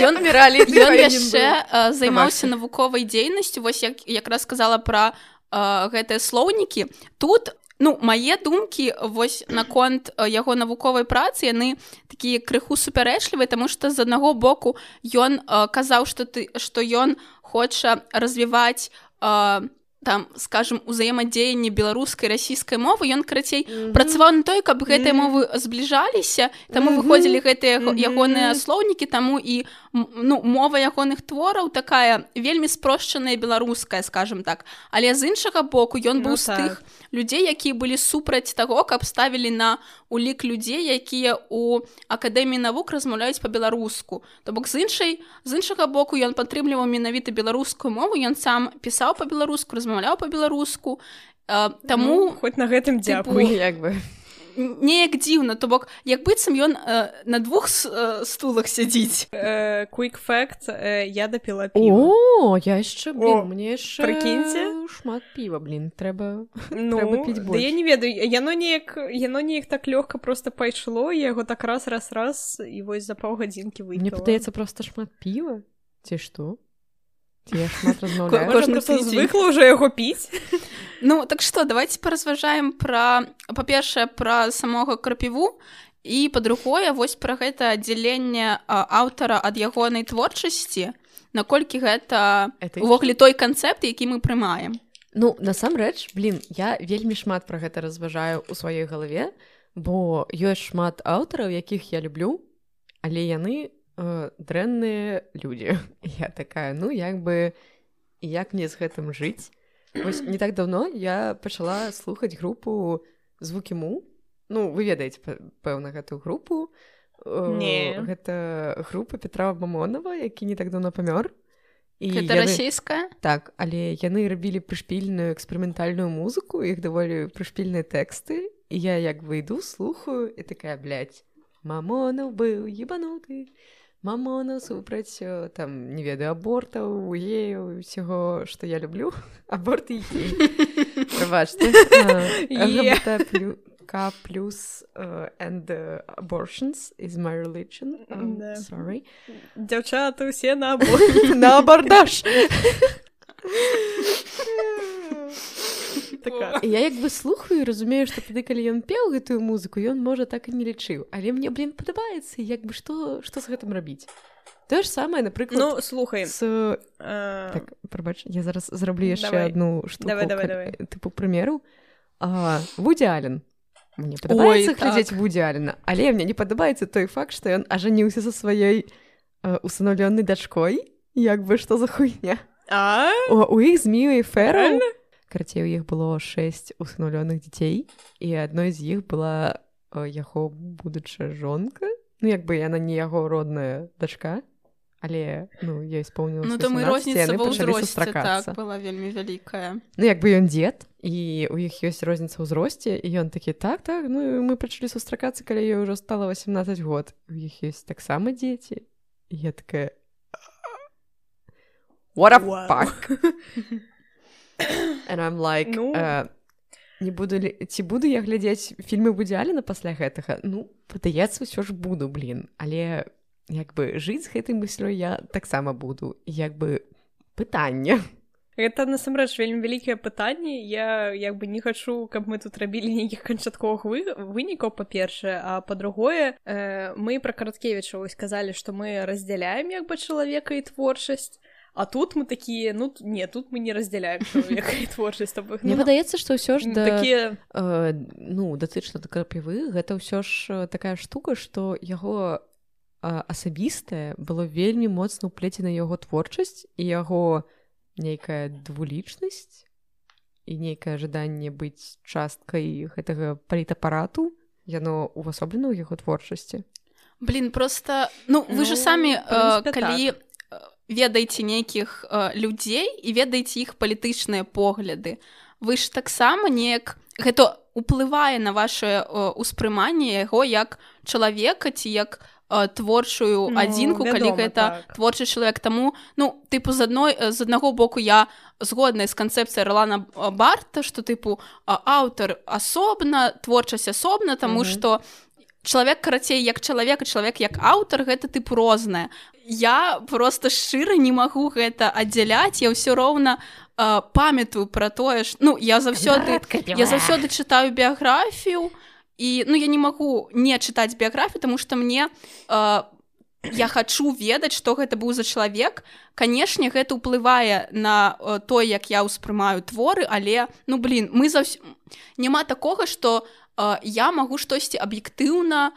Ён уміралі ён яшчэ займаўся навуковай дзейнасцю вось як якраз сказала пра гэтыя слоўнікі тут Ну, мае думкі вось наконт яго навуковай працы яны такія крыху супярэчлівыя таму што з аднаго боку ён казаў што ты што ён хоча развіваць um там скажем узаемадзеянне беларускай расійскай мовы ён карацей mm -hmm. працаваў на той каб гэтыя mm -hmm. мовы збліжаліся таму mm -hmm. выходзілі гэтыя mm -hmm. ягоныя слоўнікі таму і ну мова ягоных твораў такая вельмі спрошчаная беларуская скажем так але з іншага боку ён быў ну, з так. тых людзей якія былі супраць таго каб ставілі на улік людзей якія у акадэміі навук размаўляюць по-беларуску то бок з іншай з іншага боку ён падтрымліваў менавіта беларускую мову ён сам пісаў по-беларуску размаўляў по-беларуску таму ну, хоць на гэтым дзякуй. Як бы. неяк дзіўна то бок як быццам ён э, на двух э, стулах сядзіць. Quick fact э, я дапіла о я яшчэ мне прыкіньце шмат піва блин трэба ну трэба да я не ведаю яно неяк яно неяк так лёгка просто пайшло яго так раз раз раз і вось за паўгадзінкі вы мне падаецца просто шмат піва ці што звыкла уже яго піць. Ну так что давайте паразважаем пра па-першае пра самога крапіву і па-другое вось пра гэта аддзяленне аўтара ад ягонай творчасці наколькі гэта увогуле той канцэпт які мы прымаем. Ну насамрэч блин я вельмі шмат пра гэта разважаю у сваёй галаве бо ёсць шмат аўтараў якіх я люблю але яны Э, дрэнныя людзі я такая ну як бы як мне з гэтым жыць Вось не так давно я пачала слухаць групу звукі му ну вы ведаеце пэўна гэтую групу не. гэта група Петра мамонова які не так давно памёр і яны... расійская? Так але яны рабілі прышпільную эксперыментальную музыку іх даволі прышпільныя тэксты. І я як выйду слухаю і такая блядь, мамонов быў ебануты мамона супраць там не ведаю абортаў ею усяго што я люблю аборт к плюс and abortions is my religion. Дзяўчаты усе на на абордаж така. я як бы слухаю разумею што тады калі ён пеў гэтую музыку ён можа так і не лічыў але мне блин падабаецца як бы што што з гэтым рабіць тое ж самае напрыклад ну слухай с а... так, прабач я зараз зраблю яшчэ одну штуку давай, давай, давай. тыпу прымеру вудзялен мне падабаецца глядзець так. вудзялена але мне не падабаецца той факт што ён ажаніўся са сваёй усыноўлёнай дачкой як бы што за хуйня? А? У іх змію і феральна карацей у іх было шэсць усынулёных дзяцей і адной з іх была яго будучая жонка ну як бы яна не яго родная дачка але ну я исполнил ну, так, была вельмі вялікая ну як бы ён дзед і у іх ёсць розніца ўзросце і ён такі так так ну мы пачалі сустракацца калі я ўжо стала 18 год у іх ёсць таксама дзеці я такая what a fuck and I'm like ну... uh, не буду ли ці буду я глядзець фільмы будзяліна пасля гэтага ну падаецца ўсё ж буду блин. Але як бы жыць з гэтай мыслёй я таксама буду. Як бы пытанне. Это насамрэч вельмі вялікае пытанне. Я як бы не хачу каб мы тут рабілі нейкіх канчатковых вы вынікаў па-першае. А па-другое э, мы пра караткевіча вось сказалі што мы раздзяляем як бы чалавека і творчасць А тут мы такія ну не тут мы не раздзяляем творчасць Мне падаецца што ўсё ж да, такія э, ну датычна да крапівы гэта ўсё ж такая штука што яго асабістае было вельмі моцна ўплецена яго творчасць і яго нейкая двулічнасць і нейкае жаданне быць часткай гэтага палітапарату яно ўвасоблена ў яго творчасці блин просто ну вы ну, же самі э, калі так ведаеце нейкіх людзей і ведаеце іх палітычныя погляды. Вы ж таксама неяк гэта уплывае на ваше ўспрыманне яго як чалавека ці як творчую ну, адзінку калі гэта так. творчы чалавек. Таму ну тыпу з адной з аднаго боку я згодная з канцэпцыяй ролана барта што тыпу аўтар асобна творчасць асобна таму што чалавек карацей як чалавек чалавек як аўтар гэта тыпу рознае. Я просто шчыра не магу гэта аддзяляць я ўсё роўна э, памятаю пра тое ж ну я заўсёды я заўсёды чытаю біяграфію і ну я не магу не чытаць біяграфію тому что мне э, я хочу ведаць што гэта быў за чалавек. Канешне гэта ўплывае на э, то як я ўспрымаю творы але ну блин мы заўсё няма такога что э, я магу штосьці аб'ектыўна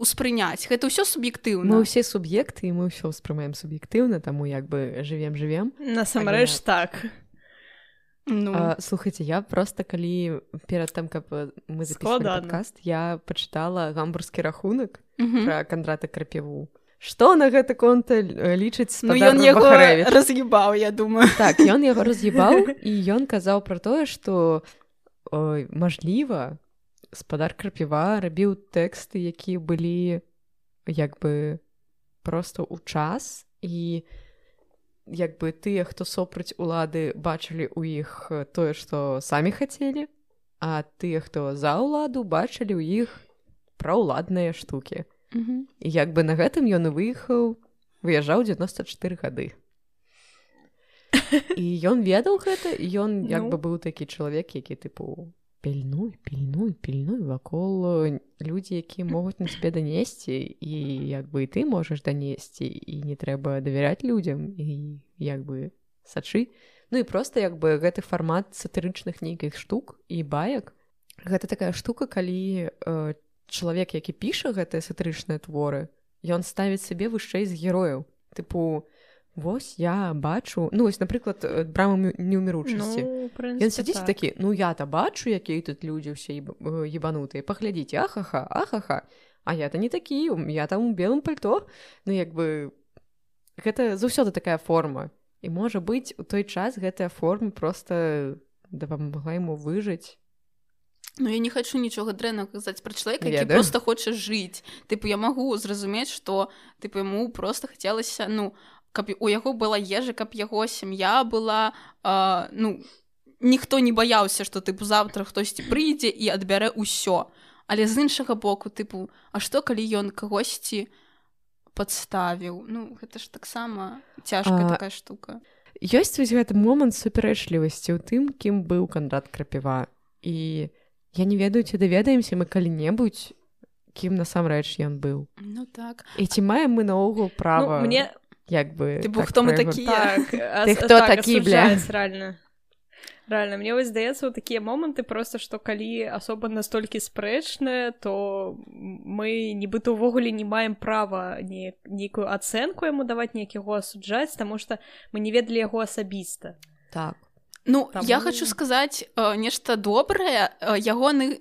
успрыняць гэта ўсё суб'ектыўна мы ўсе суб'екты і мы ўсё ўспрымаем суб'ектыўна таму як бы жывем жывем насамрэч Але... так. Ну. А, слухайте я просто калі перад тым каб мы запаскаст я пачытала гамбургскі рахунак про кандрата крапеву Што на гэты конта лічыць ну, ён яго раз'ебаў я думаю. Так ён яго раз'ебаў і ён казаў пра тое што мажліва спадар крапіва рабіў тэксты якія былі як бы просто ў час. І як бы тыя хто супраць улады бачылі ў іх тое што самі хацелі а тыя хто за ўладу бачылі ў іх праўладныя штукі. Mm -hmm. і як бы на гэтым ён і выехаў выязджаў 94 гады. І ён ведаў гэта ён як ну... бы быў такі чалавек які тыпу пільнуй пільнуй пільнуй вакол э, людзі якія могуць на цябе данесці і як бы ты можаш данесці і не трэба давяряць людзям і як бы сачы Ну і просто як бы гэты фармат сатырычных нейкіх штук і баек. Гэта такая штука калі э, чалавек які піша гэтыя сатырычныя творы ён ставіць сабе вышэй з герояў. Тыпу Вось я бачу ну вось напрыклад браму неуміручасці ну, ён сядзіць так. такі ну я-то бачу якія тут людзі ўсе ебанутыя паглядзіце ахаха ахаха а я-то не такі я там у белым пальто. Ну як бы гэта заўсёды такая форма. І можа быць у той час гэтая форма просто дапамагла яму выжыць. Ну я не хочу нічога дрэнна казаць пра чалавека які просто хоча жыць. Тыпу я магу зразумець што тыпу яму просто хацелася ну каб у яго была ежа каб яго сям'я была э, ну ніхто не баяўся што тыпу завтра хтосьці прыйдзе і адбярэ ўсё. Але з іншага боку тыпу А што калі ён кагосьці подставіў ну гэта ж таксама цяжкая а... такая штука. ёсць вось гэты момант супярэчлівасці ў тым кім быў кандрат крапіва. І я не ведаю ці даведаемся мы калі-небудзь кім насамрэч ён быў. Ну так. І ці маем мы наогул права ну, мне як бы ты так хто мы такі так, ты хто так, такі бля? реально. Реально мне вось здаецца у такія моманты просто што калі асоба настолькі спрэчная то мы нібыта увогуле не маем права не нейкую ацэнку яму даваць нейкіго асуджаць таму што мы не ведалі яго асабіста так. Ну Таму... я хочу сказаць э, нешта добрае э, ягоны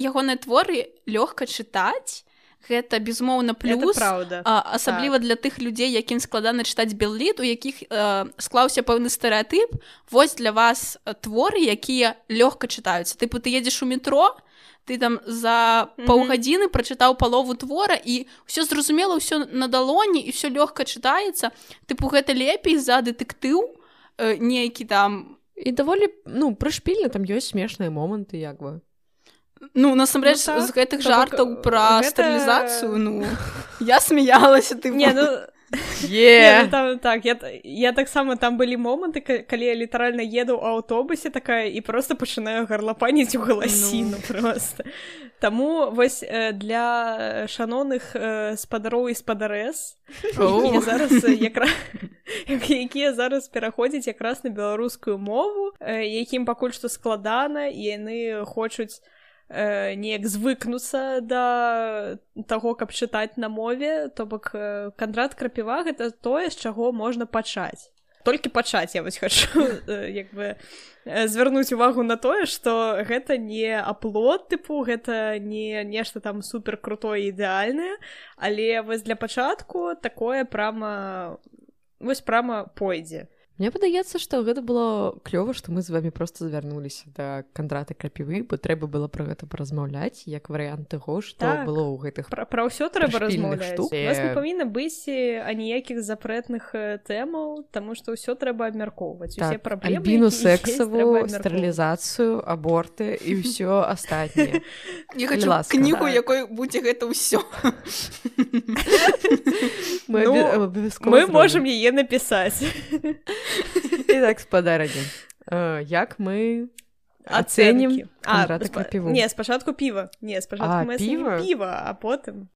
ягоныя творы лёгка чытаць гэта безумоўна плюс правда асабліва так. для тых людзей якім складана чытаць белліт у якіх э, склаўся пэўны стэеатып вось для вас творы якія лёгка чытаюцца тыпу ты едзеш у метро ты там за mm -hmm. паўгадзіны прачытаў палову твора і ўсё зразумела ўсё на далоні і все лёгка чытаецца тыпу гэта лепей за дэтэктыў э, нейкі там і даволі ну прышпільна там ёсць смешныя моманты як бы Ну насамрэч ну, так. з гэтых жартаў пра гэта... стэрылізацыю ну я смяялася ты не ну Yeah. ну, там, так я, я таксама там былі моманты калі я літаральна еду ў аўтобусе такая і просто пачынаю гарлапаніць у галасіну ну. просто Таму вось э, для шаноных э, спадароў і спадарэс зараз якра... якія зараз пераходзяць якраз на беларускую мову э, якім пакуль што складана і яны хочуць э, неяк звыкнуцца да таго каб чытаць на мове то бок э, кандрат крапіва гэта тое з чаго можна пачаць. Толькі пачаць я вось хачу э, як бы э, звярнуць увагу на тое што гэта не аплот тыпу гэта не нешта там супер крутое ідэальнае але вось для пачатку такое прама вось прама пойдзе Мне падаецца што гэта было клёва што мы з вами просто звярнуліся да кандраты крапівы бо трэба было пра гэта паразмаўляць як варыянт таго што так. было ў гэтых пра, пра ўсё трэба размаўляць не павінна быць аніякіх запрэтных тэмаў таму што ўсё трэба абмяркоўваць так, праблеміну сексаву стэрылізацыю аборты і ўсё астатняе кнігу так. якой будзе гэта ўсё мы, ну, мы можемм яе напісаць і так спадарані як мы ацэнім піву не спачатку піва не спачатку піва піва а потым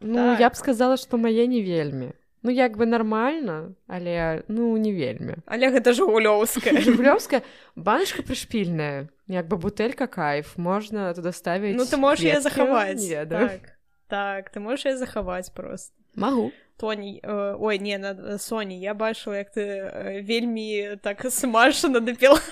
ну так. я б сказала што мае не вельмі ну як бы нармальна але ну не вельмі але гэта ж гулёўская жулёўская баншка прышпільная як бы бутэлька кайф. Можна туда ставіць ну ты можаш я захаваць так так ты можаш я захаваць просто. Магу тоні э, ой не на соні я бачыла як ты э, вельмі так смашана дапіла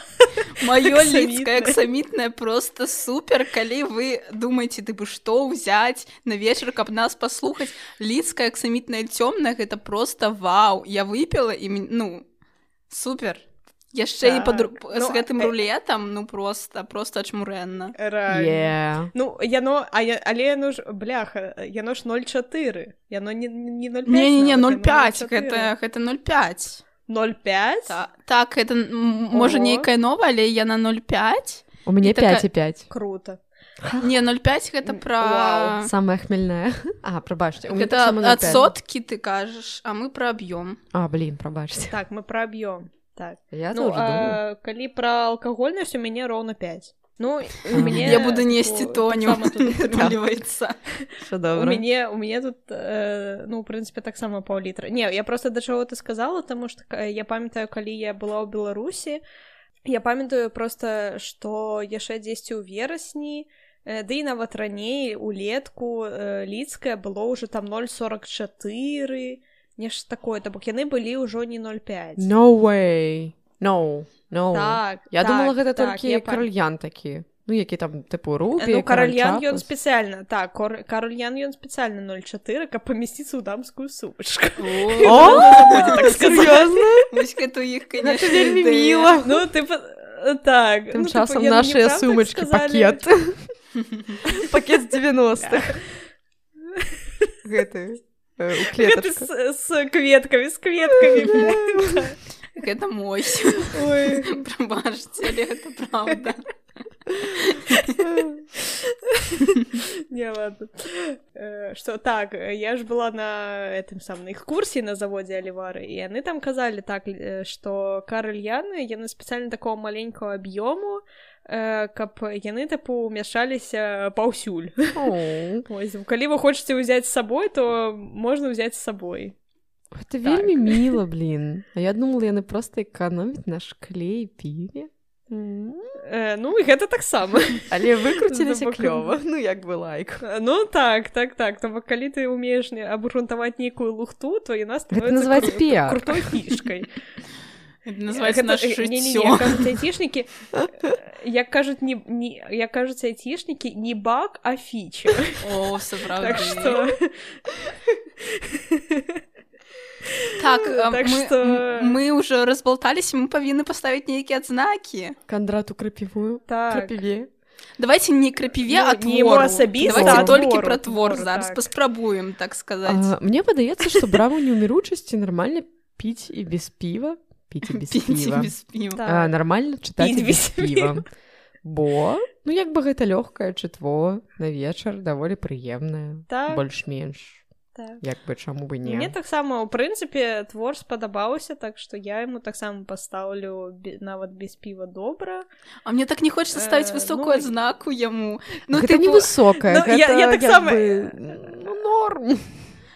маё лідская аксамітная просто супер калі вы думаеце ты бы што ўзяць на вечар каб нас паслухаць лідская аксамітная цёмная гэта просто вау. Я выпіла і ну супер яшчэ так. і под ну, з гэтым рулетам ну просто просто чмурэнна yeah. ну яно а я, але яно ж бляха яно ж 04 яно не не 05, не, не, не 05 гэта гэта 05 05 Та, так это можа нейкая новая але я на 05 у мяне 5 і 5 круто. Не 05 гэта пра самая хмельная. А прабачце гэта адсоткі ты кажаш а мы пра аб'ём а блин прабачце так мы пра аб'ём так. Я ну, а, калі пра алкагольнасць у мяне роўна 5 ну мне я буду несці тонюваецца у мяне у мяне тут э, ну у прынцыпе таксама паўлітра не я просто да чаго ты сказала таму што я памятаю калі я была ў беларусі я памятаю просто што яшчэ дзесьці ў верасні э, ды і нават раней улетку э, лідская было ўжо там 044 нешта такое то бок яны былі ўжо не 05 no way. No no. Так, я так, думала гэта так, толькі каральян такі ну які там тыпу рубі ну, каральян ён спецыяльна так каральян ён спецыяльна 04 каб памясціцца ў дамскую вельмі міла ну ты так тым часам нашыя сумачкі пакет. Пакет 90 гэты с кветками с кветками это мой пробачце это правда. Не ладно. Что так я ж была на этом самом их курсе на заводе оливары и яны там казалі так что каральяны яны спецыяльна такого маленького аб'ёму каб яны тыпу умяшаліся паўсюль калі вы хочаце ўзяць з сабой то можна ўзяць з сабой это вельмі так. міла блин. А я думала яны просто эканоміць наш клей піве э, ну і гэта таксама але выкруціліся клёва ну як бы лайк ну так так так. То калі ты умееш не абгрунтаваць нейкую лухту то яна называть пе крутой фішкай айцішнікі як кажуць не, не як кажуць айцішнікі не бак а фіча так что так, так мы, что... мы уже разболтались мы павінны паставіць нейкія адзнакі кандрату крапівую так. давайте не крапіве ну, не асабіста давайте толькі пра твор зараз так. паспрабуем так сказаць мне падаецца што браму неўміручасці нармальна піць і без піва піць без піва. без піва. Так. А, нармальна чытаць без піва бо ну як бы гэта лёгкае чытво на вечар даволі прыемнае так. больш-менш так. як бы чаму бы не мне таксама ў прынцыпе твор спадабаўся так што я ему таксама пастаўлю нават без піва добра А мне так не хочется ставіць высокую э, ну, знаку яму ну ты невысокая ну, я, я так сама... бы... ну, норм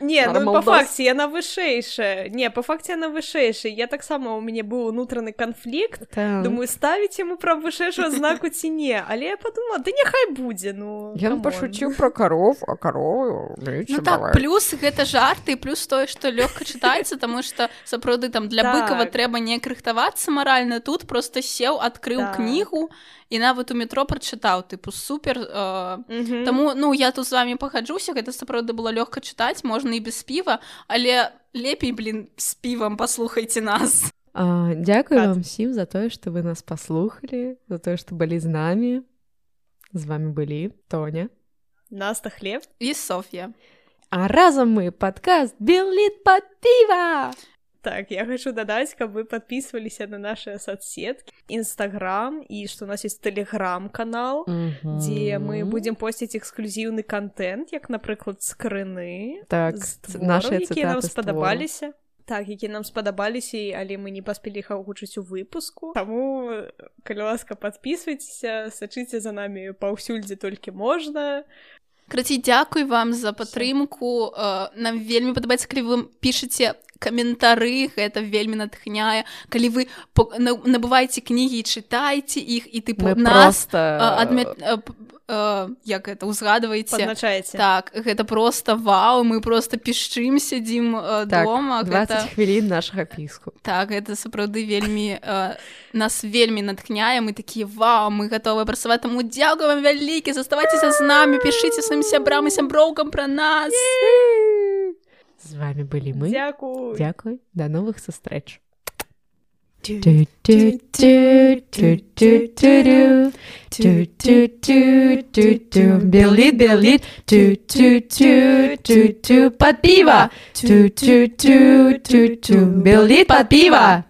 не ну по факце яна вышэйшая не по факце яна вышэйшая я таксама у мяне быў унутраны канфлікт так. думаю ставіць яму пра вышэйшую знаку ці не але я подумала да няхай будзе ну ён пашуціў про каров а карову ну, так, плюс гэта жарты плюс тое што лёгка чытаецца таму што сапраўды там для так. быкава трэба не крыхтавацца маральна тут просто сеў адкрыў так. кнігу і нават у метро прачытаў тыпу супер э, Таму ну я тут з вами пагаджуся гэта сапраўды было лёгка чытаць можна і без піва але лепей блин з півам паслухайте нас а, Дякую вам всім за тое што вы нас паслухалі за тое што былі з намі з вами былі Тоня Наста хлеб і Софья А разам мы падкаст Белліт пад піва! Так, я хочу дадаць, каб вы подписываліся на наши соцсетки, Инстаграм і што у нас есть тэлеграм-канал, mm -hmm. дзе мы будзем посціць эксклюзіўны контент, як, напрыклад, скрыны так, наши якія нам спадабаліся. Так, які нам спадабаліся, але мы не паспелі іх агучыць у выпуску. Таму калі ласка подписывайтеся, сачыце за намі паўсюль, дзе толькі можна. Краці, дзякуй вам за падтрымку. Нам вельмі падабаецца, калі вы пішаце каментары гэта вельмі натхняе калі вы набываеце кнігі чытайце іх і ты нас адмет як это узгадваеце назначаеце так гэта просто вау мы просто пішчым сядзім так, дома. 20 гэта... хвілін нашага піску так это сапраўды вельмі нас вельмі натхняе мы такія вау мы гатовы працаваць таму дзякую вам вялікі заставайцеся з намі пішыце сваім сябрам і сяброўкам пра нас з вами былі мы. Дзякуй дзякуй да новых сустрэч Белі белі под піва Белі под піва